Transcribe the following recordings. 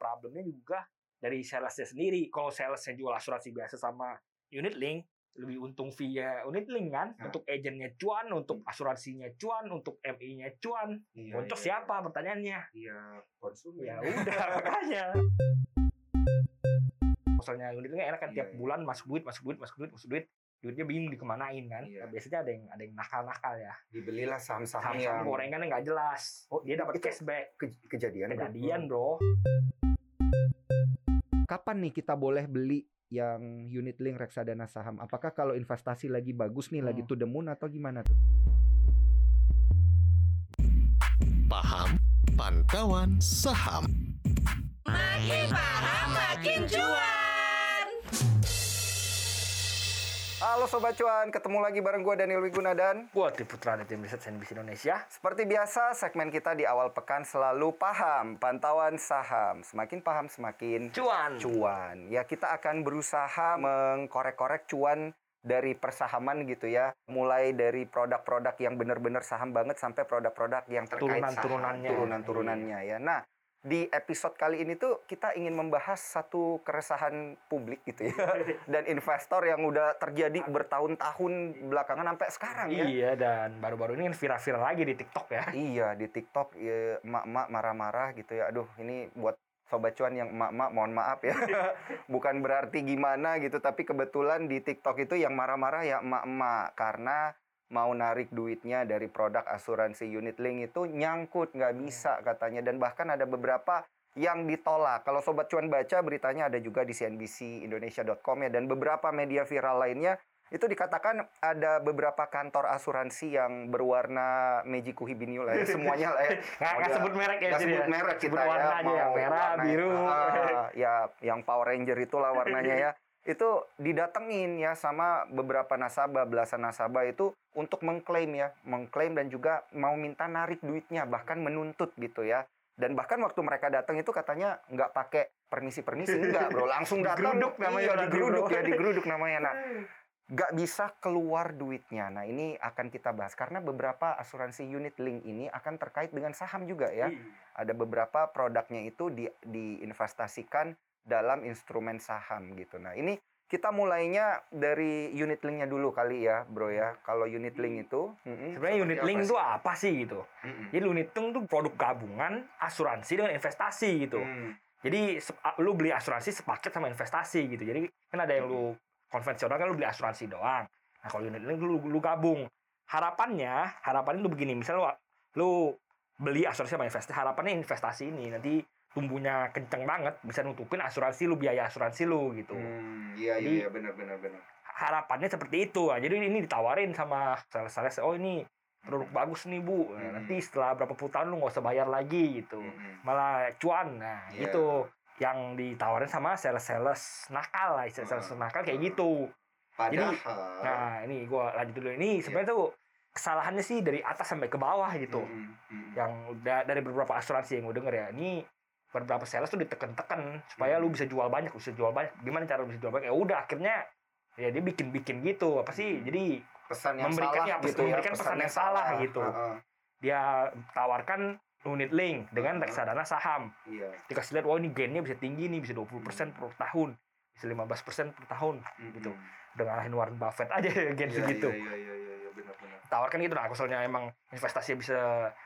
problemnya juga dari salesnya sendiri. Kalau salesnya jual asuransi biasa sama unit link, lebih untung via unit link kan Nah. untuk agentnya cuan untuk asuransinya cuan untuk MI-nya cuan Iya, untuk iya, siapa pertanyaannya Iya, konsumen. ya udah makanya misalnya unit link enak kan Iya, tiap iya. bulan masuk duit masuk duit masuk duit masuk duit duitnya bingung dikemanain kan Iya. Nah, biasanya ada yang ada yang nakal-nakal ya Dibelilah saham-saham saham-saham yang gorengannya nggak jelas Oh, dia dapat cashback ke- kejadian. bro? kejadian bro Kapan nih kita boleh beli yang unit link reksadana saham? Apakah kalau investasi lagi bagus nih, lagi Hmm. to the moon atau gimana tuh? Paham Pantauan Saham. Makin paham makin cuan. Halo Sobat Cuan, ketemu lagi bareng gue Daniel Wiguna dan di putra dari tim riset CNBC Indonesia seperti biasa segmen kita di awal pekan selalu paham pantauan saham. Semakin paham semakin cuan cuan. Ya kita akan berusaha mengkorek-korek cuan dari persahaman gitu ya. Mulai dari produk-produk yang benar-benar saham banget sampai produk-produk yang terkait saham. Turunan-turunannya. Turunan-turunannya ya. Nah, di episode kali ini tuh kita ingin membahas satu keresahan publik gitu ya. Dan investor yang udah terjadi bertahun-tahun belakangan sampai sekarang ya. iya dan baru-baru ini kan viral-viral lagi di TikTok ya Iya di TikTok ya, emak-emak marah-marah gitu ya. Aduh ini buat sobat cuan yang emak-emak mohon maaf ya. Bukan berarti gimana gitu tapi kebetulan di TikTok itu yang marah-marah ya emak-emak karena mau narik duitnya dari produk asuransi unit link itu nyangkut nggak bisa katanya. Dan bahkan ada beberapa yang ditolak. Kalau sobat cuan baca beritanya ada juga di cnbcindonesia.com ya. Dan beberapa media viral lainnya itu dikatakan ada beberapa kantor asuransi yang berwarna Mejiku Hibiniu lah ya. Semuanya lah ya. nggak nggak sebut merek ya nggak sebut ya. merek Sebut kita warna ya aja ya mau merah warna- biru. Ah, ya yang Power Ranger itulah warnanya ya. Itu didatengin ya sama beberapa nasabah. Belasan nasabah itu untuk mengklaim ya mengklaim dan juga mau minta narik duitnya bahkan menuntut gitu ya. Dan bahkan waktu mereka datang itu katanya nggak pakai permisi permisi enggak bro. Langsung datang. Digeruduk namanya iya, digeruduk ya digeruduk namanya. Nah nggak bisa keluar duitnya. Nah ini akan kita bahas. Karena beberapa asuransi unit link ini akan terkait dengan saham juga ya. Ada beberapa produknya itu di, diinvestasikan dalam instrumen saham gitu. Nah ini kita mulainya dari unit linknya dulu kali ya bro ya. Kalau unit link itu mm-mm, sebenarnya unit link itu apa sih gitu? Mm-mm. jadi unit link itu produk gabungan asuransi dengan investasi gitu. Mm. jadi lu beli asuransi sepaket sama investasi gitu. Jadi kan ada yang lu konvensional kan lu beli asuransi doang. Nah kalau unit link lu, lu gabung. Harapannya harapannya lu begini misal lu, lu beli asuransi sama investasi harapannya investasi ini nanti tumbuhnya kenceng banget bisa nutupin asuransi lu biaya asuransi lu gitu. Hmm, iya Jadi- iya iya benar benar benar. harapannya seperti itu. Nah, jadi ini ditawarin sama sales-sales oh ini produk bagus nih bu. Nah, Hmm. nanti setelah berapa puluh tahun lu nggak usah bayar lagi gitu. Mm-mm. malah cuan. Nah Iya. itu yang ditawarin sama sales-sales nakal lah sales-sales Hmm. nakal kayak gitu. Padahal. nah ini gua lanjut dulu. Ini sebenarnya tuh kesalahannya sih dari atas sampai ke bawah gitu. Mm-mm, mm-mm. yang udah dari beberapa asuransi yang gue denger ya. Ini beberapa sales tuh diteken-teken supaya Hmm. lu bisa jual banyak bisa jual banyak gimana cara lu bisa jual banyak ya udah akhirnya ya dia bikin-bikin gitu apa sih jadi pesan yang memberikan- salah ya, gitu memberikan pesan yang salah gitu. Heeh, dia tawarkan unit link dengan Hmm. reksadana saham iya. dikasih lihat wah ini gainnya bisa tinggi nih bisa 20% per tahun bisa 15% per tahun gitu Mm-mm. udah ngalahin Warren Buffett aja gain Iya, segitu Iya iya iya iya benar benar. tawarkan gitu nah misalnya emang investasi bisa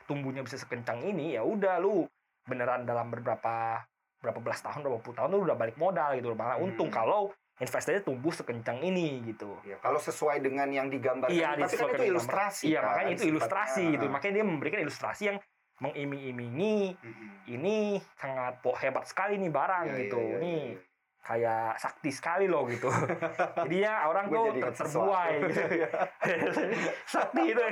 tumbuhnya bisa sekencang ini ya udah lu beneran dalam beberapa berapa belas tahun berapa puluh tahun lu udah balik modal gitu malah Hmm. untung kalau investasinya tumbuh sekencang ini gitu Ya, kalau sesuai dengan yang digambarkan, iya tapi kan itu ilustrasi. iya kan, makanya itu ilustrasi gitu makanya dia memberikan ilustrasi yang mengiming-imingi Mm-mm. ini sangat po- hebat sekali nih barang Iya, gitu iya, iya, nih iya. Kayak sakti sekali loh gitu jadi ya orang tuh ter terbuai gitu sakti itu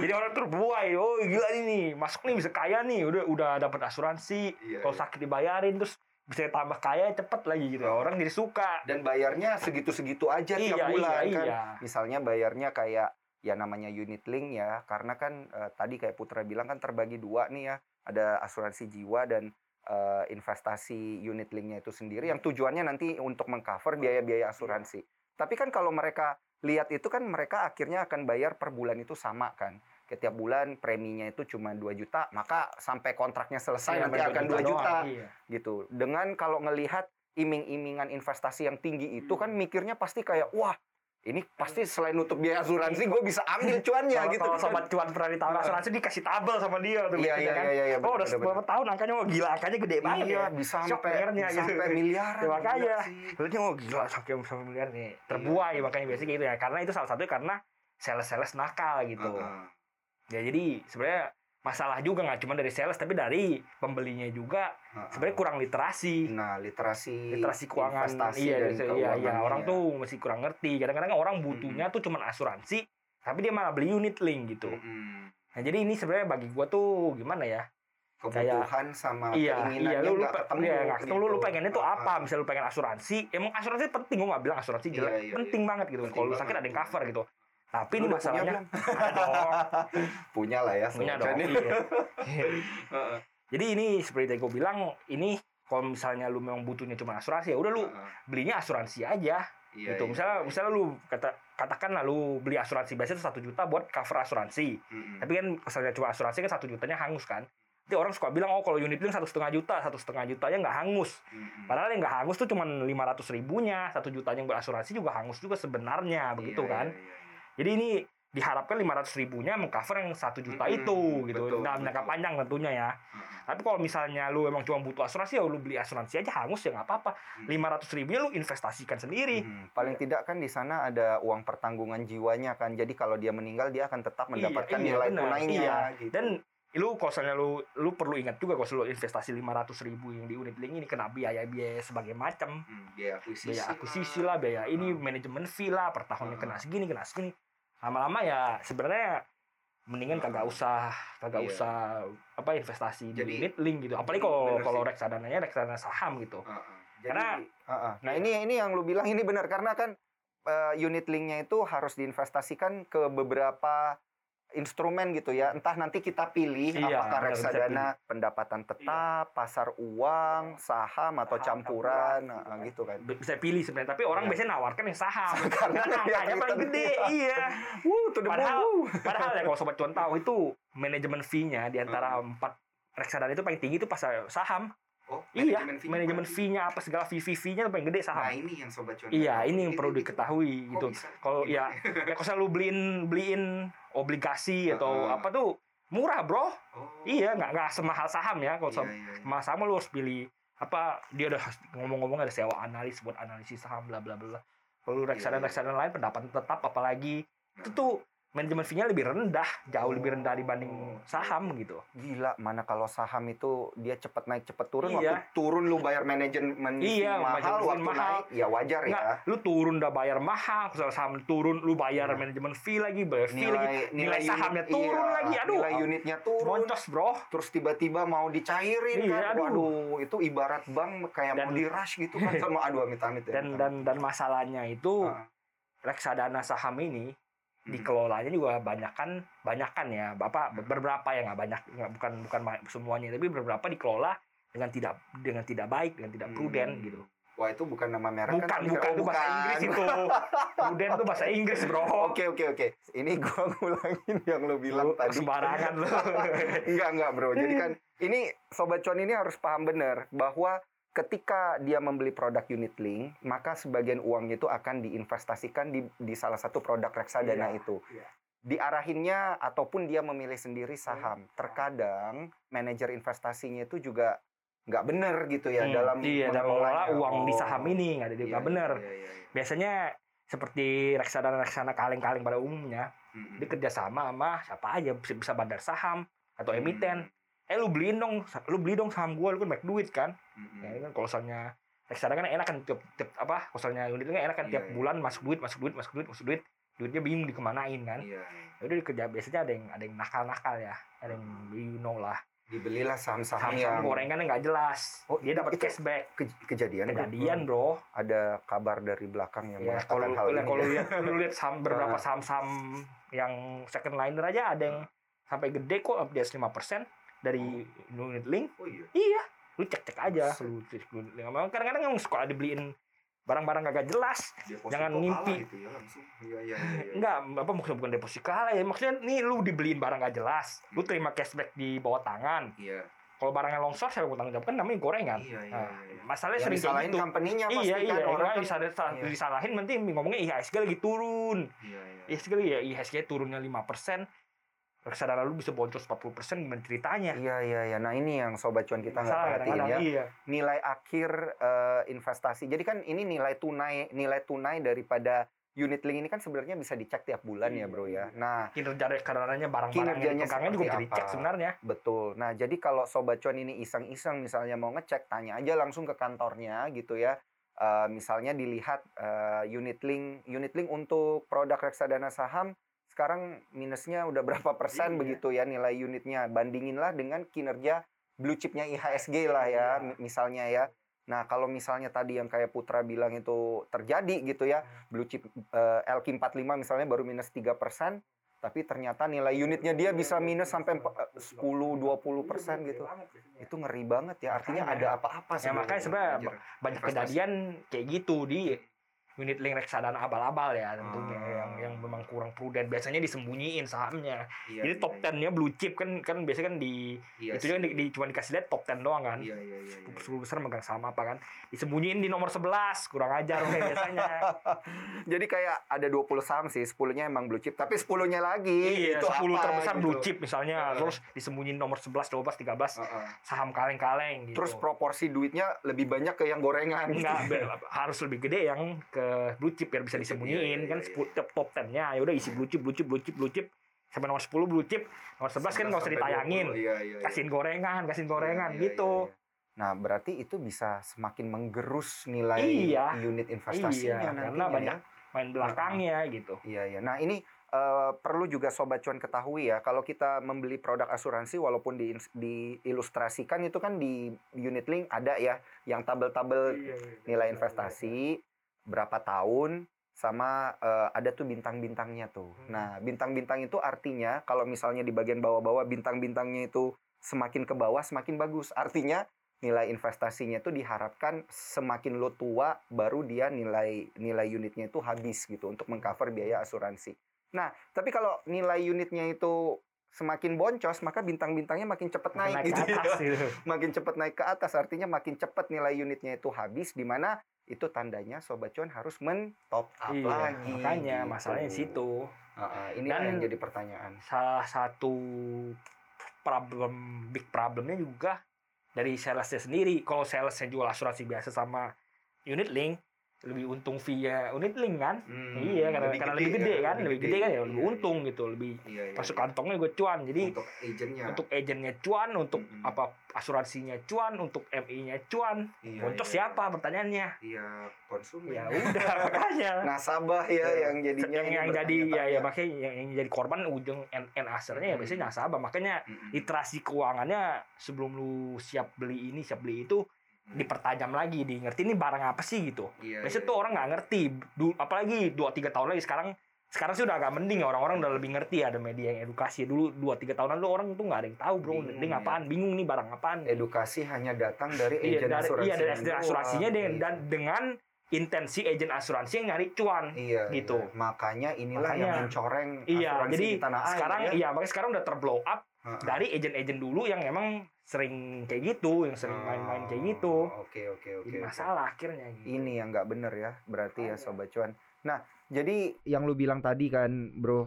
jadi orang terbuai oh gila ini masuk nih bisa kaya nih udah udah dapat asuransi Iya, kalau iya. sakit dibayarin terus bisa tambah kaya cepet lagi gitu Oh. orang jadi suka Dan bayarnya segitu-segitu aja tiap Iya, bulan iya, kan. iya. Misalnya bayarnya kayak ya namanya unit link ya, karena kan eh, tadi kayak Putra bilang kan terbagi dua nih ya, ada asuransi jiwa dan eh, investasi unit linknya itu sendiri yang tujuannya nanti untuk mengcover biaya-biaya asuransi. Tapi kan kalau mereka lihat itu kan mereka akhirnya akan bayar per bulan itu sama kan. Setiap bulan preminya itu cuma 2 juta, maka sampai kontraknya selesai Iya, nanti akan 2 doang. juta Iya. gitu. Dengan kalau ngelihat iming-imingan investasi yang tinggi itu kan mikirnya pasti kayak wah ini pasti selain nutup biaya asuransi gue bisa ambil cuannya Kalau gitu kalau sobat cuan pernah ditawar asuransi dikasih tabel sama dia tuh Iya, biasanya iya, kan. iya, iya, oh udah berapa tahun angkanya oh gila angkanya gede banget Iya, ya. bisa sampai bisa gitu. sampai miliaran. Ya, makanya. Lu nih oh gila sampai sampai miliar nih. Terbuai makanya biasanya gitu ya. Karena itu salah satunya karena sales-sales nakal gitu. Heeh. Ya jadi sebenarnya masalah juga nggak cuma dari sales tapi dari pembelinya juga. Heeh. sebenarnya kurang literasi. Nah, literasi literasi keuangan. investasi iya dan iya, iya. orang tuh masih kurang ngerti. Kadang-kadang orang butuhnya tuh cuma asuransi tapi dia malah beli unit link gitu. Mm-mm. nah jadi ini sebenarnya bagi gua tuh gimana ya? Kebutuhan sama iya keinginannya iya lu lu pe- ketemu iya, nggak ketemu lu lu gitu. pengennya tuh apa? Misalnya lu pengen asuransi emang asuransi penting gua nggak bilang asuransi Iya, jelek iya, penting banget gitu. Kalau lu sakit ada yang cover gitu tapi ini masalahnya punya lah ya punya dong iya. Jadi ini seperti yang gue bilang ini kalau misalnya lu memang butuhnya cuma asuransi ya udah lu belinya asuransi aja. Iya, gitu. iya, misalnya iya. misalnya lu kata katakanlah lu beli asuransi biasanya itu satu juta buat cover asuransi. Mm-mm. tapi kan misalnya cuma asuransi kan satu jutanya hangus kan. Jadi orang suka bilang oh kalau unit link satu setengah juta satu setengah jutanya nggak hangus. Mm-mm. padahal yang nggak hangus tuh cuma lima ratus ribunya satu jutanya yang berasuransi juga hangus juga sebenarnya begitu Iya, kan? iya, iya, iya. Jadi ini diharapkan lima ratus ribunya mengcover yang satu juta itu gitu betul, dalam jangka panjang tentunya ya Heeh. tapi kalau misalnya lu emang cuma butuh asuransi ya lu beli asuransi aja hangus ya nggak apa-apa Hmm. lima ratus ribunya lu investasikan sendiri Mhm. Paling tidak kan di sana ada uang pertanggungan jiwanya kan. Jadi kalau dia meninggal dia akan tetap Iya, mendapatkan iya, nilai tunainya Iya. gitu. dan lu kalau misalnya lu lu perlu ingat juga kalau lu investasi 500 ribu yang di unit link ini kena biaya biaya sebagai macam Hmm, biaya akuisisi, biaya akuisisi lah biaya ini Heeh. manajemen fee lah per tahunnya Heeh. kena segini kena segini lama-lama ya sebenarnya mendingan kagak usah kagak Iya. usah apa investasi di Jadi- unit link gitu apalagi kalau Bener kalau sih. reksadananya reksadana saham gitu Heeh. Jadi, Karena- heeh. nah ini ini yang lu bilang ini benar karena kan eh, unit linknya itu harus diinvestasikan ke beberapa instrumen gitu ya. Entah nanti kita pilih Iya, apakah reksadana pendapatan tetap, pasar uang, saham atau Saham, campuran, campuran, nah, gitu kan. bisa pilih sebenarnya tapi orang Iya. biasanya nawarkan yang saham Karena angkanya paling return. gede iya Wuh, to moon, Padahal-. Padahal ya kalau sobat cuan tahu itu manajemen fee-nya di antara Hmm. empat reksadana itu paling tinggi itu pas saham. Oh, iya, manajemen fee-nya apa segala fee fee fee-nya itu paling gede Nah, saham. ini yang sobat cuan. Iya, ini yang perlu diketahui gitu. Kalau ya ya kalau lu beliin beliin obligasi atau apa tuh murah, Bro. Oh. Iya, nggak nggak semahal saham ya. Kalau Iya, iya, iya. sama saham lu harus pilih apa dia udah ngomong-ngomong ada sewa analis buat analisis saham bla bla bla. Kalau reksadana reksadana lain pendapatan tetap apalagi itu tuh manajemen fee-nya lebih rendah, jauh lebih rendah dibanding Oh. saham gitu. Gila, mana kalau saham itu dia cepet naik cepet turun Iya. waktu turun lu bayar manajemen fee Iya, mahal waktu mahal. naik ya wajar Enggak, ya. lu turun udah bayar mahal, kalau saham turun lu bayar Iya. manajemen fee lagi, bayar fee lagi, nilai sahamnya unit- turun iya, lagi. Aduh, nilai unitnya turun. boncos, Bro. Terus tiba-tiba mau dicairin Iya, kan. aduh. Waduh, itu ibarat bank kayak Dan- mau di rush gitu kan sama aduh amit-amit ya. Dan dan dan masalahnya itu Ah. reksadana saham ini. Dikelolanya juga banyakan banyakan ya bapak beberapa ya nggak banyak nggak bukan bukan semuanya tapi beberapa dikelola dengan tidak dengan tidak baik dengan tidak prudent Hmm. gitu Wah, itu bukan nama merek bukan kan? bukan Oh, itu bahasa bukan. Inggris itu prudent itu bahasa Inggris bro Oke, oke, oke. Ini gua ngulangin yang lu bilang Lu tadi. sembarangan lu enggak, enggak, Bro. Jadi kan ini sobat cuan ini harus paham benar bahwa ketika dia membeli produk unit link, maka sebagian uangnya itu akan diinvestasikan di di salah satu produk reksadana Iya, itu. iya. Diarahinnya ataupun dia memilih sendiri saham. Terkadang manajer investasinya itu juga nggak benar gitu ya Hmm, dalam iya dalam mengelola uang di Oh, saham ini nggak ada iya, nggak benar iya, iya, iya. biasanya seperti reksadana-reksadana kaleng-kaleng pada umumnya Mm-mm. dia kerjasama sama siapa aja bisa, bandar saham atau Hmm. Eh lu beliin dong lu beli dong saham gua lu kan banyak duit kan Mm-mm. ya kan kalau misalnya reksadana kan enak kan tiap, tiap apa kalau misalnya unit kan enak kan Iya, tiap iya. bulan masuk duit masuk duit masuk duit masuk duit duitnya bingung dikemanain kan Iya. ya udah dikerja biasanya ada yang ada yang nakal-nakal ya ada yang you know lah Dibelilah saham-saham saham yang gorengan yang nggak jelas Oh, dia dapat itu- cashback ke- kejadian. kejadian bro Ada kabar dari belakang yang ya mengatakan kalau hal kalau ini. kalau ya. lihat lu lihat saham beberapa Ah. saham-saham yang second liner aja ada yang sampai gede kok di atas 5% dari unit link Oh iya. iya lu cek cek aja lu cek kadang-kadang yang suka dibeliin barang-barang gak jelas Deposito Jangan ngimpi. gitu ya langsung. Iya iya iya. iya. enggak apa maksudnya bukan deposito kalah ya maksudnya nih lu dibeliin barang gak jelas lu terima cashback di bawah tangan Iya. kalau barangnya longsor saya mau tanggung jawab kan namanya gorengan Iya iya. Nah, iya. masalahnya Yang sering kayak disalahin gitu company-nya pasti iya kan iya orang orang kan. disalahin, Iya. disalahin nanti ngomongnya IHSG lagi turun Iya iya. IHSG ya IHSG turunnya 5% reksadana lu bisa boncos 40% gimana ceritanya Iya iya iya. Nah ini yang sobat cuan kita nggak perhatiin ya. iya Nilai akhir eh, investasi. Jadi kan ini nilai tunai nilai tunai daripada unit link ini kan sebenarnya bisa dicek tiap bulan ya bro ya. Nah kinerja reksadananya barang-barang yang dipegangnya juga bisa dicek sebenarnya betul. Nah jadi kalau sobat cuan ini iseng-iseng misalnya mau ngecek, tanya aja langsung ke kantornya gitu ya. Eh, misalnya dilihat eh, unit link unit link untuk produk reksadana saham sekarang minusnya udah berapa persen Iya. begitu ya nilai unitnya? Bandinginlah dengan kinerja blue chipnya IHSG lah ya Iya. mi- misalnya ya. Nah kalau misalnya tadi yang kayak Putra bilang itu terjadi gitu ya blue chip eh, LQ45 misalnya baru minus 3 persen tapi ternyata nilai unitnya dia bisa minus sampai empa- eh, 10 20 persen gitu. itu ngeri banget ya artinya ada apa-apa Ya, makanya sebenarnya Anjir. banyak kejadian kayak gitu di unit link reksadana abal-abal ya tentunya Ah. yang yang memang kurang prudent biasanya disembunyiin sahamnya Iya, jadi iya, top 10 nya blue chip kan kan biasanya kan di iya itu juga di, di- cuma dikasih lihat top 10 doang kan iya iya iya, iya. sepuluh besar megang saham apa kan disembunyiin di nomor 11 kurang ajar kayak biasanya Jadi kayak ada 20 saham sih, 10-nya emang blue chip, tapi 10-nya lagi iya itu 10 apa terbesar gitu. blue chip misalnya Heeh. terus disembunyiin nomor 11 12 13 Heeh. saham kaleng-kaleng gitu Terus proporsi duitnya lebih banyak ke yang gorengan. Enggak, harus lebih gede yang ke blue chip biar bisa disembunyiin iya, iya, kan iya. sepuluh top top 10-nya ya udah isi blue chip blue chip blue chip blue chip sampai nomor 10 blue chip nomor 11 kan nggak usah ditayangin 20, Iya, iya, iya. kasihin gorengan kasihin gorengan Iya, iya, gitu iya, iya. Nah, berarti itu bisa semakin menggerus nilai Iya. unit iya investasinya karena nantinya banyak ya. main belakangnya gitu Iya, iya. Nah, ini eh, perlu juga sobat cuan ketahui ya, kalau kita membeli produk asuransi walaupun di diilustrasikan itu kan di unit link ada ya yang tabel-tabel Iya, nilai investasi berapa tahun sama eh, ada tuh bintang-bintangnya tuh. Hmm. Nah, bintang-bintang itu artinya kalau misalnya di bagian bawah-bawah bintang-bintangnya itu semakin ke bawah semakin bagus. Artinya nilai investasinya itu diharapkan semakin lo tua baru dia nilai nilai unitnya itu habis gitu untuk mengcover biaya asuransi. Nah, tapi kalau nilai unitnya itu semakin boncos maka bintang-bintangnya makin cepat naik, naik gitu ke atas gitu makin cepat naik ke atas artinya makin cepat nilai unitnya itu habis di mana itu tandanya sobat cuan harus men top up iya lagi makanya gitu. masalahnya di situ. Heeh, ini Dan- yang jadi pertanyaan. salah satu problem big problemnya juga dari salesnya sendiri. Kalau salesnya jual asuransi biasa sama unit link lebih untung via unit link kan? Iya karena karena lebih gede kan lebih gede kan ya lebih untung gitu lebih iya, iya, masuk iya. kantongnya gue cuan. Jadi untuk agentnya. untuk agennya cuan untuk Mm-mm. apa asuransinya cuan untuk MI-nya cuan. Iya, boncos iya, siapa pertanyaannya? Iya konsumen. Ya udah makanya. Nasabah ya yang jadinya yang, yang jadi ya ya makanya yang, yang jadi korban ujung end, end asernya ya Mm. biasanya nasabah. Makanya Mm-mm. literasi keuangannya sebelum lu siap beli ini siap beli itu dipertajam lagi di ngerti ini barang apa sih gitu Iya, biasanya iya, tuh orang nggak ngerti Du- apalagi dua tiga tahun lagi sekarang sekarang sih udah agak mending ya orang-orang udah lebih ngerti ada media yang edukasi dulu dua tiga tahunan lu orang tuh nggak ada yang tahu bro Bingung, ini ya. apaan bingung nih barang apaan edukasi hanya datang dari iya agen dari asuransi iya dari asuransinya dan, Iya. dan dengan intensi agen asuransi yang nyari cuan Iya, gitu. iya. Makanya inilah Makanya. yang mencoreng iya asuransi jadi di tanah air. sekarang ya. iya makanya sekarang udah terblow up Heeh. dari agen-agen dulu yang emang sering kayak gitu yang sering main-main kayak gitu Oh, Oke oke oke. jadi oke. masalah akhirnya gitu. Ini yang nggak bener ya, berarti ya sobat cuan. Nah, jadi yang lu bilang tadi kan, bro,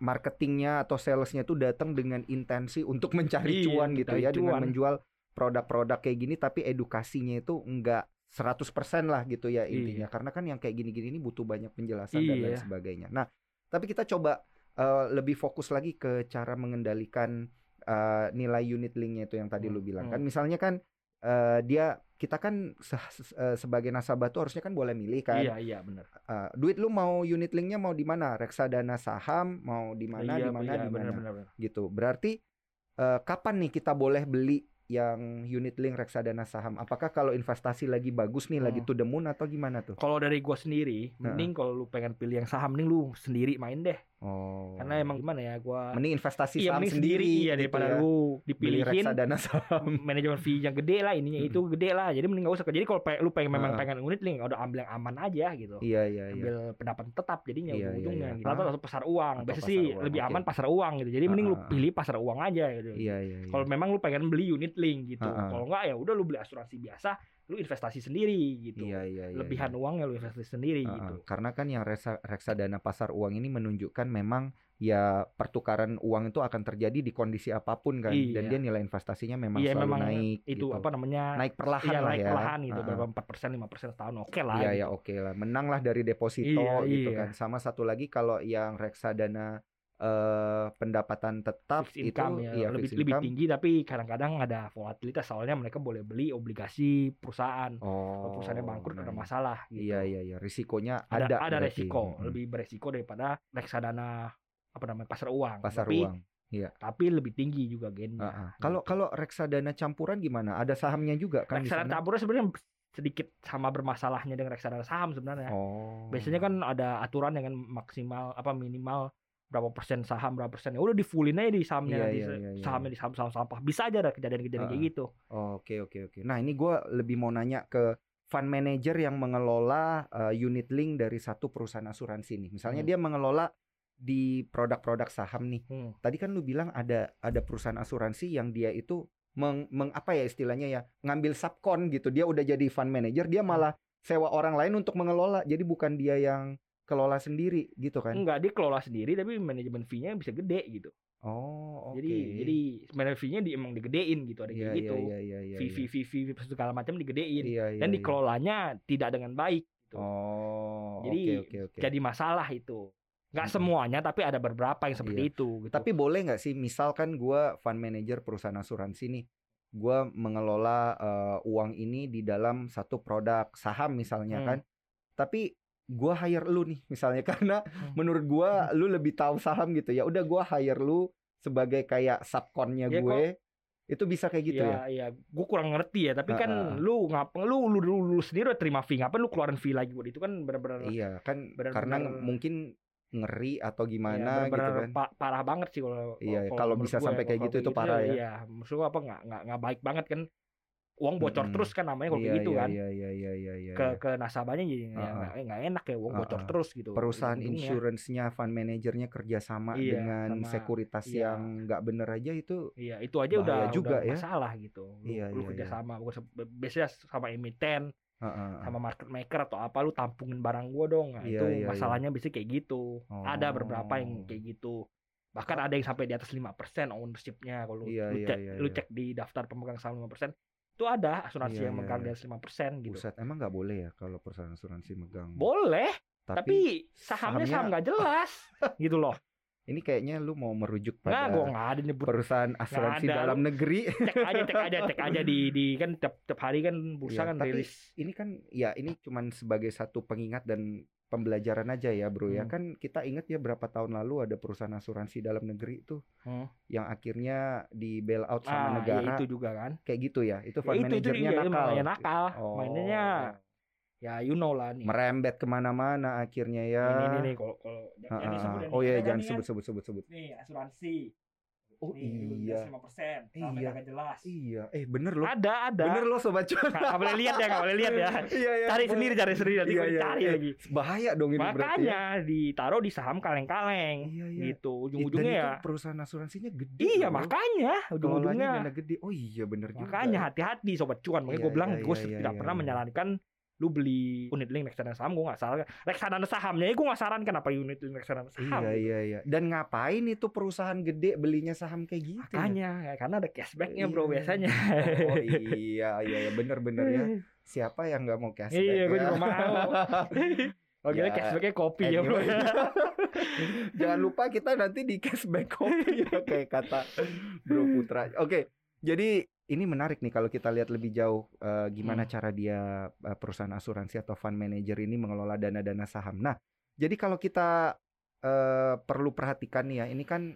marketingnya atau salesnya tuh datang dengan intensi untuk mencari Iya, cuan gitu ya, dengan cuan. menjual produk-produk kayak gini, tapi edukasinya itu enggak 100% lah gitu ya intinya. Iya. Karena kan yang kayak gini-gini ini butuh banyak penjelasan dan lain Iya. sebagainya. Nah, tapi kita coba eh, lebih fokus lagi ke cara mengendalikan eh, nilai unit linknya itu yang tadi Hmm, lu bilang hmm. kan. Misalnya kan eh, dia kita kan se- se- eh, sebagai nasabah tuh harusnya kan boleh milih kan. iya iya benar Uh, duit lu mau unit linknya mau di mana reksadana saham mau di mana iya, di mana iya, di mana gitu berarti uh, kapan nih kita boleh beli yang unit link reksadana saham apakah kalau investasi lagi bagus nih lagi Hmm. to the moon atau gimana tuh kalau dari gua sendiri Nah. mending kalau lu pengen pilih yang saham mending lu sendiri main deh Oh. Karena emang gimana ya gua mending investasi iya saham mending sendiri, sendiri iya gitu daripada ya. lu dipilihin reksadana saham. manajemen fee yang gede lah ininya itu gede lah jadi mending gak usah jadi kalau lu pengen memang Ah. pengen unit link udah ambil yang aman aja gitu Iya iya iya. ambil pendapat tetap jadinya Iya, iya, ujung-ujungnya iya. gitu. atau, atau pasar uang Atau biasanya pasar sih uang, lebih oke. aman pasar uang gitu jadi mending lu Ah, ah. pilih pasar uang aja gitu Iya iya. iya. kalau memang lu pengen beli unit link gitu ah. kalau enggak ya udah lu beli asuransi biasa lu investasi sendiri gitu Iya iya iya. lebihan iya. uangnya lu investasi sendiri ah. gitu Karena kan yang reksa- reksadana pasar uang ini menunjukkan memang ya pertukaran uang itu akan terjadi di kondisi apa pun kan dan Iya. dia nilai investasinya memang iya selalu memang naik itu gitu. apa namanya naik perlahan iya lah naik ya. perlahan gitu ah. berapa empat persen lima persen setahun oke lah Iya gitu. ya oke lah menang lah dari deposito Iya, gitu iya. kan sama satu lagi kalau yang reksadana eh pendapatan tetap fixed income itu ya iya, lebih fixed lebih income. tinggi tapi kadang-kadang ada volatilitas soalnya mereka boleh beli obligasi perusahaan kalau oh perusahaannya bangkrut ada nice. masalah gitu. iya iya iya risikonya ada ada ada, berarti. resiko Mm-mm. lebih beresiko daripada reksadana apa namanya pasar uang pasar tapi, uang tapi lebih tinggi juga gennya Ah, ah. kalau kalau reksadana campuran gimana ada sahamnya juga kan reksadana campuran sebenarnya sedikit sama bermasalahnya dengan reksadana saham sebenarnya oh biasanya kan ada aturan dengan maksimal apa minimal berapa persen saham berapa persen ya udah di fullin aja di sahamnya Iya, nanti iya, iya, iya. sahamnya di saham saham sampah bisa aja ada kejadian-kejadian kayak Ah, gitu Oke oke oke. Nah ini gue lebih mau nanya ke fund manager yang mengelola uh, unit link dari satu perusahaan asuransi nih. Misalnya Hmm. dia mengelola di produk-produk saham nih. Hmm. Tadi kan lu bilang ada ada perusahaan asuransi yang dia itu meng, meng- apa ya istilahnya ya ngambil subkon gitu. Dia udah jadi fund manager, dia Hmm. malah sewa orang lain untuk mengelola. Jadi bukan dia yang kelola sendiri gitu kan? enggak dia kelola sendiri tapi manajemen fee-nya bisa gede gitu Oh oke. jadi jadi manajemen fee-nya di, emang digedein gitu ada Iya, kayak gitu Iya iya iya. fee fee fee fee segala macam digedein Iya, iya, dan iya. dikelolanya tidak dengan baik gitu. Oh Jadi, oke oke oke. jadi masalah itu nggak Mm-mm. semuanya tapi ada beberapa yang seperti Iya. itu gitu. Tapi boleh nggak sih, misalkan gua fund manager perusahaan asuransi nih, gua mengelola eh, uang ini di dalam satu produk saham misalnya Hmm. kan, tapi gua hire lu nih misalnya karena Hmm. menurut gua lu lebih tahu saham gitu ya, udah gua hire lu sebagai kayak subkonnya Ya, gue, itu bisa kayak gitu ya? Iya, iya. Gue kurang ngerti ya, tapi kan Heeh. lu ngap lu lu, lu, lu sendiri udah terima fee, ngapain lu keluarin fee lagi buat itu kan benar-benar Iya kan, benar-benar- karena mungkin ngeri atau iya, gimana gitu benar-benar kan? pa- parah banget sih kalau Iya, kalau bisa gua sampai ya, kayak gitu itu parah ya. Iya, maksud gua apa nggak nggak nggak baik banget kan. Uang bocor Mm-mm. terus kan namanya kalau Iya, gitu iya, kan. Iya iya iya iya iya. Ke ke nasabahnya jadi nggak nggak enak ya uang bocor Heeh. terus gitu. perusahaan insurance-nya fund manajernya kerjasama Iya, dengan sama- sekuritas iya. yang nggak bener aja itu Iya, itu aja udah juga udah ya. masalah gitu. Lu, Iya, lu iya, iya. sama bukan se- biasanya sama emiten, Heeh. sama market maker atau apa lu tampungin barang gua dong. Nah, Iya, itu iya, iya. masalahnya biasanya kayak gitu. Ada beberapa yang Oh. kayak gitu. Bahkan ada yang sampai di atas 5% ownership-nya kalau lu- Iya, lu iya, cek iya, lu iya. cek di daftar pemegang saham 5%. Itu ada asuransi Iya, yang iya, megang iya. di atas 5% gitu. Buset, emang nggak boleh ya kalau perusahaan asuransi megang. Boleh, tapi, tapi sahamnya saham sahamnya- nggak jelas gitu loh. ini kayaknya lu mau merujuk Nah, pada gua nggak ada nyebut perusahaan asuransi ada, dalam negeri. cek aja cek aja cek aja di di kan tiap, tiap hari kan bursa Iya, kan tapi rilis ini kan ya ini cuman sebagai satu pengingat dan pembelajaran aja ya bro ya. Hmm. kan kita ingat ya berapa tahun lalu ada perusahaan asuransi dalam negeri itu Hmm. yang akhirnya di bail out sama ah, ya negara. itu juga kan. Kayak gitu ya itu ya, fund itu itu manajernya iya, itu nakal. mainnya nakal. Oh. mainnya ya you know lah nih. Merembet ke mana-mana akhirnya ya. Ini ini nih kalau kalau oh iya jangan sebut sebut sebut sebut. Nih asuransi oh nih, iya. lima persen. Iya. agak jelas. Iya. Eh bener loh. Ada ada. Bener loh sobat cuan nggak boleh lihat ya nggak boleh lihat ya. Iya, iya, cari sendiri cari sendiri. Nanti Iya, iya, cari iya. lagi. Bahaya dong ini berarti ya. makanya ditaruh di saham kaleng-kaleng. Iya iya. Gitu. Dan ujung-ujungnya itu ya. perusahaan asuransinya gede iya loh. makanya. Ujung-ujungnya. Dana gede. Oh iya bener juga. Makanya hati-hati sobat cuan makanya Iya, gue bilang iya, gue iya, iya, tidak iya, pernah iya. menyarankan lu beli unit link reksadana saham gue nggak saran reksadana sahamnya gue nggak sarankan apa unit link reksadana saham Iya gitu. iya iya. Dan ngapain itu perusahaan gede belinya saham kayak gitu? ya? makanya ya, karena ada cashbacknya bro Iya. biasanya Oh iya iya iya bener bener ya. Siapa yang nggak mau cashback? iya gue ya? juga mau Oh gila Ya, cashbacknya kopi ya bro. Jangan lupa kita nanti di cashback kopi ya kayak kata Bro Putra. Oke, jadi ini menarik nih kalau kita lihat lebih jauh eh, gimana Hmm. cara dia eh, perusahaan asuransi atau fund manager ini mengelola dana-dana saham. Nah, jadi kalau kita eh, perlu perhatikan nih ya, ini kan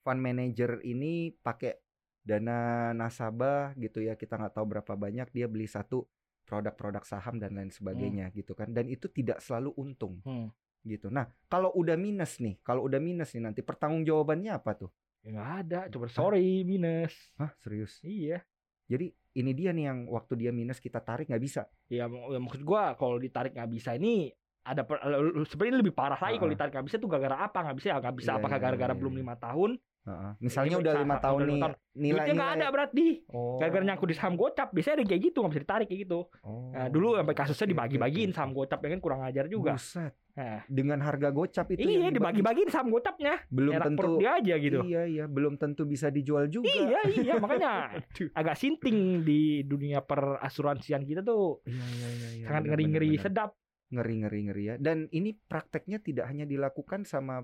fund manager ini pakai dana nasabah gitu ya. Kita nggak tahu berapa banyak dia beli satu produk-produk saham dan lain sebagainya gitu kan. Dan itu tidak selalu untung. Hmm. gitu. Nah, kalau udah minus nih, kalau udah minus nih nanti pertanggungjawabannya apa tuh? Ya nggak ada, coba sorry minus. Hah, serius? Iya. Jadi ini dia nih yang waktu dia minus kita tarik nggak bisa. Ya, mak- ya maksud gua kalau ditarik nggak bisa ini ada sebenarnya lebih parah lagi kalau Ah. ditarik nggak bisa tuh gara-gara apa nggak bisa nggak bisa Iya, apakah iya, gara-gara iya, belum iya. lima tahun Heeh. Misalnya Ini udah lima tahun nih tahun. nilai duitnya nggak ada berarti Oh. gara-gara nyangkut di saham gocap biasanya ada kayak gitu nggak bisa ditarik kayak gitu Oh, nah, dulu sampai kasusnya dibagi-bagiin saham gocap ya kan kurang ajar juga Buset. nah, Dengan harga gocap itu iya dibagi-bagiin saham gocapnya belum enak tentu dia aja gitu Iya iya, belum tentu bisa dijual juga. iya iya makanya agak sinting di dunia perasuransian kita tuh Iya iya iya. iya, sangat ngeri-ngeri sedap Ngeri ngeri ngeri ya. Dan ini prakteknya tidak hanya dilakukan sama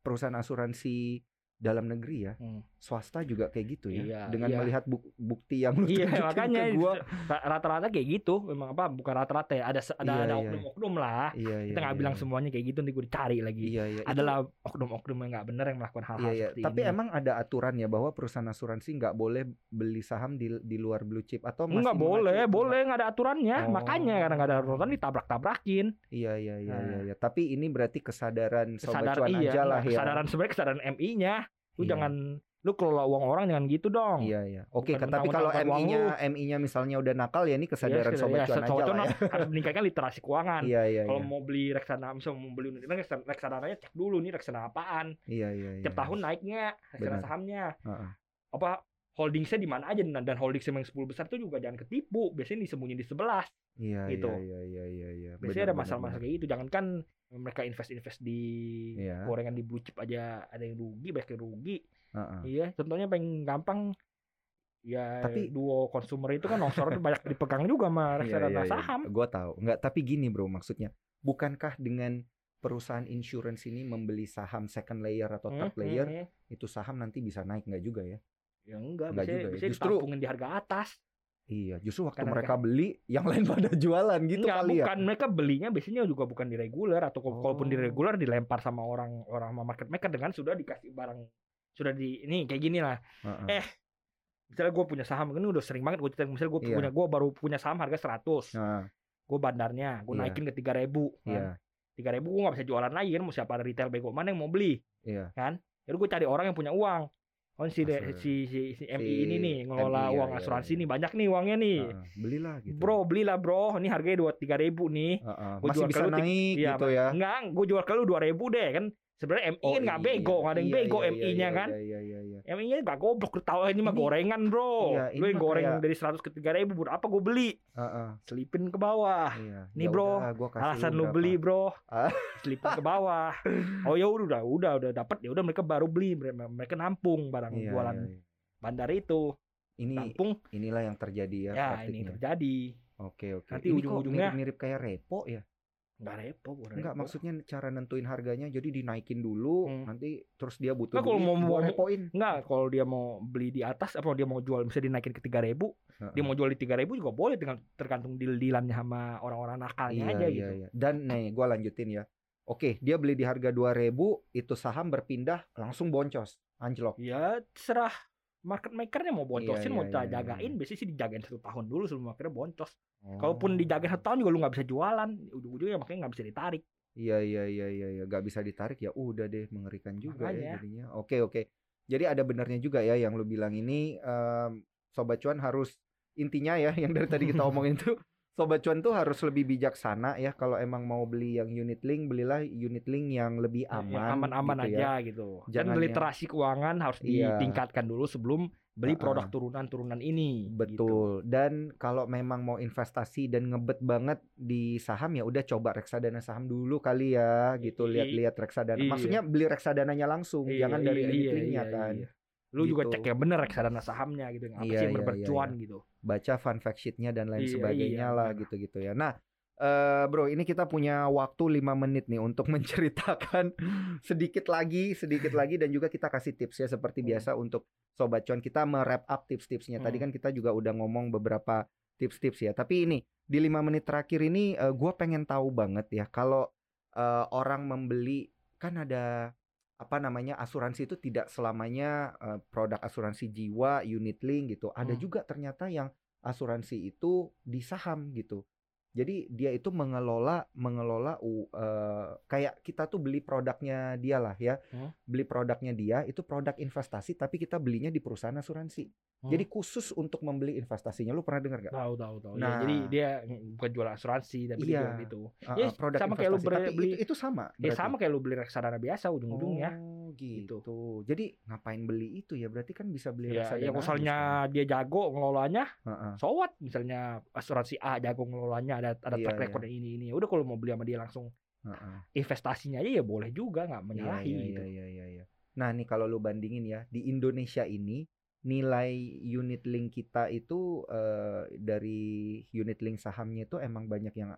perusahaan asuransi dalam negeri ya, Hmm. swasta juga kayak gitu ya. Iya, Dengan iya. melihat buk- bukti yang lu Iya makanya ke gua. ra- rata-rata kayak gitu memang apa bukan rata-rata ya ada ada Iya, ada iya. oknum-oknum lah Iya iya. kita nggak iya, bilang iya. semuanya kayak gitu nanti gue dicari lagi Iya iya. Itu- adalah oknum-oknum yang nggak benar yang melakukan hal-hal Iya, iya. seperti Tapi ini. emang ada aturan ya bahwa perusahaan asuransi nggak boleh beli saham di di luar blue chip atau Enggak boleh, mengacu- boleh nggak ada aturannya. Oh. Makanya karena nggak ada aturan ditabrak-tabrakin. Iya iya iya Nah. iya. iya. Tapi ini berarti kesadaran sobat Kesadaran cuan iya, aja lah ya. kesadaran sebenarnya kesadaran MI-nya. Lu Iya. jangan lu kelola uang orang jangan gitu dong. Iya iya. Oke, kan, tapi kalau MI-nya MI-nya misalnya udah nakal ya ini kesadaran Iya, sobat iya, cuan aja lah ya. harus meningkatkan literasi keuangan. Iya iya Kalau iya. mau beli reksadana, misalnya mau beli unit ini reksadana, reksadananya cek dulu nih reksadana apaan. Iya iya iya. Tiap tahun naiknya reksadana Benar. sahamnya. Heeh. Apa holdingsnya di mana aja dan dan holdings yang 10 besar tuh juga jangan ketipu. Biasanya disembunyi di 11. Iya Gitu. iya iya iya iya iya. Biasanya ada Benar, masalah-masalah kayak gitu. Jangankan mereka invest-invest di Iya. gorengan di blue chip aja ada yang rugi, banyak yang rugi. benar. Heeh. Iya, contohnya paling gampang ya Tapi- duo konsumer itu kan longsor banyak dipegang juga sama Iya, reksadana iya, iya. saham. Gua tahu. Enggak, tapi gini bro maksudnya. Bukankah dengan perusahaan insurance ini membeli saham second layer atau third layer hmm, hmm. itu saham nanti bisa naik nggak juga ya? Ya enggak, Enggak bisa juga ya. bisa Justru- ditampungin di harga atas. Iya, justru waktu Karena mereka beli yang lain pada jualan gitu enggak, kali ya. bukan mereka belinya biasanya juga bukan di reguler atau kalau- kalaupun di Oh. reguler dilempar sama orang orang sama market maker dengan sudah dikasih barang sudah di ini kayak gini lah. Heeh. Eh, Misalnya gue punya saham ini udah sering banget gue cerita misalnya gue Iya. punya gue baru punya saham harga 100. Nah, Gue bandarnya, gue Iya. naikin ke 3000 iya, Tiga ribu gue gak bisa jualan lagi kan, mau siapa ada retail bego mana yang mau beli? iya. Jadi gue cari orang yang punya uang. Oh si, de- si, si, si MI si ini nih ngelola MI, uang iya, asuransi iya. nih banyak nih uangnya nih. Heeh, belilah gitu. Bro belilah bro, ini harganya dua tiga ribu nih. Heeh, gua masih jual bisa ke lu naik Iya, gitu ya. Enggak, gue jual ke lu dua ribu deh kan. Sebenarnya MI kan nggak iya, bego, nggak ada yang iya, bego iya, MI-nya iya, kan. Iya, iya, iya, iya. MI-nya nggak goblok, lu tahu ini mah gorengan bro. iya, lu yang goreng kayak- dari 100 ke tiga ribu, berapa gue beli? Heeh, Selipin ke bawah. iya. Nih, Ya bro, udah, gua kasih Alasan lu beli bro, Ah. selipin ke bawah. Oh ya udah, udah, udah dapat ya udah mereka baru beli, mereka, mereka nampung barang Iya, jualan iya, iya. bandar itu, Ini nampung. inilah yang terjadi ya, Ya, ini terjadi. Oke, oke. Nanti ujung-ujungnya- mirip-mirip kayak repo ya? Enggak repot, bukan Enggak, repot. maksudnya cara nentuin harganya jadi dinaikin dulu, Hmm. nanti terus dia butuh Nggak, kalau duit, mau- mau- repoin. Enggak, kalau dia mau beli di atas apa dia mau jual bisa dinaikin ke 3000, Heeh. dia mau jual di 3000 juga boleh dengan tergantung deal-dealannya sama orang-orang nakalnya Iya, aja iya, gitu. iya. Dan nih, gua lanjutin ya. Oke, dia beli di harga 2000, itu saham berpindah langsung boncos, anjlok. Ya terserah market makernya mau boncosin Iya, mau iya, iya, jagain iya. biasanya sih dijagain satu tahun dulu sebelum akhirnya boncos Oh. kalaupun dijagain satu tahun juga lu nggak bisa jualan ujung-ujungnya makanya nggak bisa ditarik Iya iya iya iya iya gak bisa ditarik ya udah deh mengerikan juga ya Makanya. jadinya. Oke oke. Jadi ada benarnya juga ya yang lu bilang ini em, sobat cuan harus intinya ya yang dari tadi kita omongin tuh sobat cuan tuh harus lebih bijaksana ya kalau emang mau beli yang unit link belilah unit link yang lebih aman Yang aman-aman gitu ya. aja gitu Jangan dan yang- literasi keuangan harus Iya. ditingkatkan dulu sebelum beli produk turunan-turunan ini gitu. Betul. Dan kalau memang mau investasi dan ngebet banget di saham ya udah coba reksadana saham dulu kali ya gitu lihat-lihat reksadana. iya. Maksudnya beli reksadananya langsung, Iya, jangan dari iya, unit iya, linknya iya, kan. Lu juga Gitu. cek yang bener reksadana sahamnya gitu apa Iya, sih yang iya, iya, bercuan iya. gitu baca fun fact sheetnya dan lain Iya, sebagainya iya, lah gitu-gitu ya. Nah, eh bro, ini kita punya waktu 5 menit nih untuk menceritakan sedikit lagi, sedikit lagi dan juga kita kasih tips ya seperti Hmm. biasa untuk sobat cuan kita merap up tips-tipsnya. Tadi Hmm. kan kita juga udah ngomong beberapa tips-tips ya. Tapi ini di lima menit terakhir ini eh, gua pengen tahu banget ya kalau eh, orang membeli kan ada apa namanya asuransi itu tidak selamanya eh, produk asuransi jiwa, unit link gitu. Ada Hmm. juga ternyata yang asuransi itu di saham gitu. Jadi dia itu mengelola mengelola u- eh, kayak kita tuh beli produknya dia lah ya. Hmm. Beli produknya dia itu produk investasi tapi kita belinya di perusahaan asuransi. Hmm. Jadi khusus untuk membeli investasinya. Lu pernah dengar gak? tahu tahu tahu. Ya, Nah. jadi dia bukan jual asuransi tapi dia Iya. jual itu. Uh, Ya, uh, produk sama kayak lu beli- Tapi beli- itu, itu sama. Ya sama kayak lu beli reksadana biasa ujung-ujungnya. Oh gitu. Jadi ngapain beli itu ya? Berarti kan bisa beli Ya, reksadana ya misalnya sekarang. dia jago ngelolanya, Heeh. so what? Misalnya asuransi A jago ngelolanya ada ada Iya, track iya. record ini ini. Udah kalau mau beli sama dia langsung Heeh. investasinya aja ya boleh juga nggak Iya, menyalahi iya, gitu. iya, iya, iya, iya. Nah, nih kalau lu bandingin ya, di Indonesia ini nilai unit link kita itu eh, dari unit link sahamnya itu emang banyak yang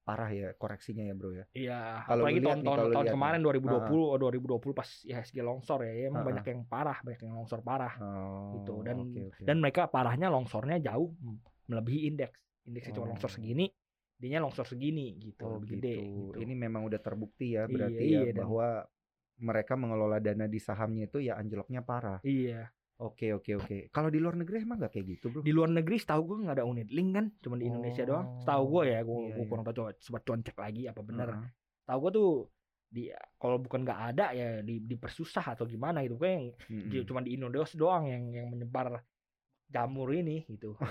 parah ya koreksinya ya, Bro ya. Iya, Kalau apalagi nih, lu tahun lihat kemarin nih. 2020 oh, 2020 pas IHSG longsor ya, ya emang Ha-ha. banyak yang parah, banyak yang longsor parah. Oh, Gitu, dan- oke, oke. Dan mereka parahnya longsornya jauh melebihi indeks. Indeksnya cuma Oh. longsor segini, dianya longsor segini gitu, oh, lebih gitu. gede gitu. Ini memang udah terbukti ya Iya, berarti iya, ya dan- bahwa mereka mengelola dana di sahamnya itu ya anjloknya parah. Iya. Oke, oke, oke. Kalau di luar negeri emang nggak kayak gitu, Bro? Di luar negeri setahu gue nggak ada unit link kan, cuma di Indonesia doang. Setahu gue ya, gue Iya, iya. kurang tahu coba sempat concek lagi apa benar. Heeh. Tahu gue tuh di kalau bukan nggak ada ya di dipersusah atau gimana gitu kayak Mm-mm. Di- cuma di Indonesia doang yang yang menyebar jamur ini gitu.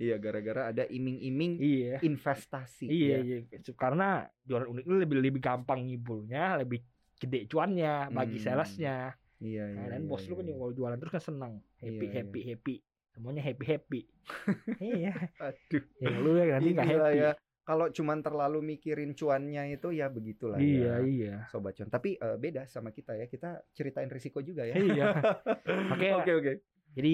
Iya, gara-gara ada iming-iming iya. investasi. Iya, ya. iya. Karena jualan unit lebih lebih gampang ngibulnya, lebih gede cuannya bagi Hmm. salesnya. Iya, iya. Nah, dan iya, bos lu kan iya. kalau jualan terus kan senang, happy Iya, happy happy. Semuanya happy happy. iya. Aduh. Yang lu ya nanti nggak happy. ya. Kalau cuman terlalu mikirin cuannya itu ya begitulah Iya, ya. iya. Sobat cuan. Tapi eh, beda sama kita ya. Kita ceritain risiko juga ya. Iya. Makanya Oke, oke. jadi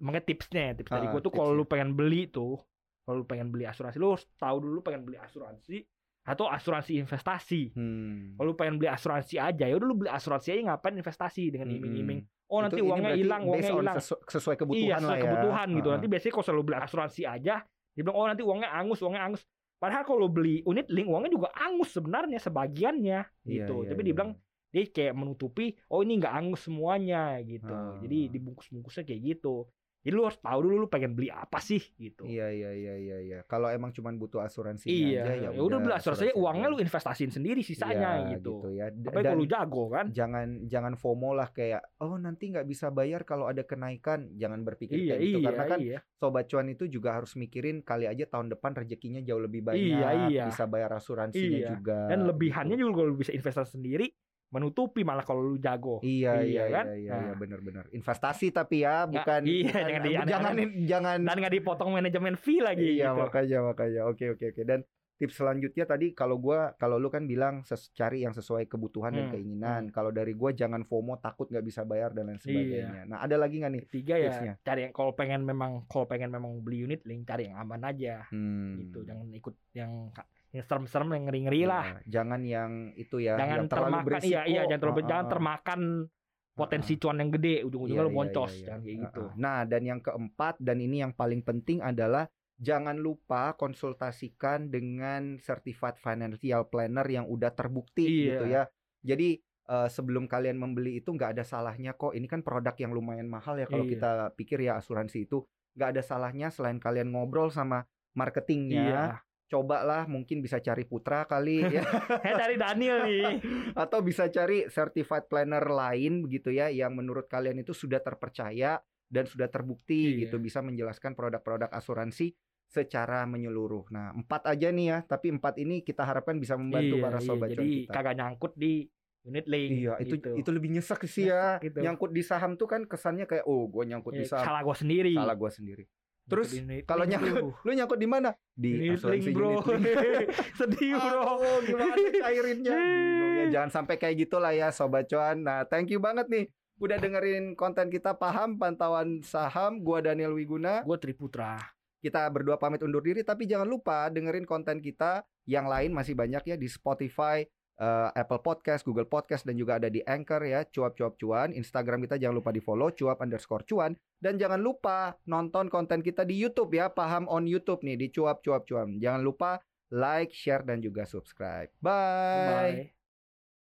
makanya tipsnya, tips dari Ah, gua tuh kalau lu pengen beli tuh, kalau lu pengen beli asuransi, lu harus tahu dulu pengen beli asuransi atau asuransi investasi. Hmm. Kalau lu pengen beli asuransi aja, ya udah lu beli asuransi aja ngapain investasi dengan Mm-mm. iming-iming. Oh nanti Itu- uangnya hilang, uangnya hilang. sesu- sesuai Iya, kebutuhan sesuai lah ya. kebutuhan gitu. Heeh. Nanti biasanya kalau selalu beli asuransi aja, dia bilang oh nanti uangnya angus, uangnya angus. Padahal kalau beli unit link uangnya juga angus sebenarnya sebagiannya Iya, gitu. iya, Tapi iya. dibilang dia kayak menutupi, oh ini nggak angus semuanya gitu. Ah. Jadi dibungkus-bungkusnya kayak gitu. Jadi lu harus tahu dulu lu pengen beli apa sih gitu. Iya, iya, iya, iya, iya. Kalau emang cuman butuh asuransi Iya, aja ya ya udah beli asuransi asuransi uangnya lu investasiin sendiri sisanya Iya, gitu. ya. D- Apalagi dan kalau lu jago kan. jangan jangan FOMO lah kayak oh nanti nggak bisa bayar kalau ada kenaikan. Jangan berpikir Iya, kayak gitu iya, karena kan iya. sobat cuan itu juga harus mikirin kali aja tahun depan rezekinya jauh lebih banyak, Iya, iya. bisa bayar asuransinya Iya. juga. Dan lebihannya gitu. juga kalau lu bisa investasi sendiri menutupi malah kalau lu jago. Iya, iya, Iya, kan? iya, iya, iya, Nah. benar-benar. Investasi tapi ya, Nggak- bukan iya, bukan- jangan di- jangan jangan Dan nggak dipotong manajemen fee lagi Iya, gitu. makanya makanya. Oke, oke, oke. Dan tips selanjutnya tadi kalau gua kalau lu kan bilang ses- cari yang sesuai kebutuhan dan Hmm, keinginan. Kalau dari gua jangan FOMO takut nggak bisa bayar dan lain Iya. sebagainya. Nah, ada lagi nggak nih? Ketiga ya tipsnya? cari yang kalau pengen memang kalau pengen memang beli unit link cari yang aman aja Hmm. gitu. Jangan ikut yang yang serem-serem yang ngeri-ngeri lah. Iya, Jangan yang itu ya, jangan yang terlalu termakan berisiko. iya iya jangan terlalu Ah, jangan ah, ah. termakan potensi cuan yang gede ujung-ujungnya Iya, iya, boncos iya, iya. jangan kayak Ah, gitu. ah. Nah, dan yang keempat dan ini yang paling penting adalah jangan lupa konsultasikan dengan certified financial planner yang udah terbukti Iya. gitu ya. Jadi eh, sebelum kalian membeli itu nggak ada salahnya kok. Ini kan produk yang lumayan mahal ya kalau Iya. kita pikir ya asuransi itu nggak ada salahnya selain kalian ngobrol sama marketingnya. Iya. Cobalah mungkin bisa cari Putra kali ya Saya cari Daniel nih. atau bisa cari certified planner lain begitu ya yang menurut kalian itu sudah terpercaya dan sudah terbukti Iya. gitu bisa menjelaskan produk-produk asuransi secara menyeluruh. Nah, empat aja nih ya, tapi empat ini kita harapkan bisa membantu Iya, para iya, sobat cuan jadi kita. kagak nyangkut di unit link. Iya, itu gitu. itu lebih nyesek sih ya. Nyesek gitu. Nyangkut di saham tuh kan kesannya kayak oh, gue nyangkut di Ya, saham. salah gua sendiri. Salah gua sendiri. Terus, Kalau nyangkut, lu nyangkut di mana? Di asuransi bro. Sedih bro. Oh, gimana cairinnya? Ya. Jangan sampai kayak gitulah ya sobat cuan. Nah, thank you banget nih udah dengerin konten kita paham pantauan saham. Gua Daniel Wiguna. Gua Triputra. Kita berdua pamit undur diri tapi jangan lupa dengerin konten kita yang lain masih banyak ya di Spotify, eh, Apple Podcast, Google Podcast dan juga ada di Anchor ya, cuap-cuap cuan. Instagram kita jangan lupa di follow cuap underscore cuan dan jangan lupa nonton konten kita di YouTube ya, paham on YouTube nih di cuap-cuap cuan. Jangan lupa like, share dan juga subscribe. Bye. Bye.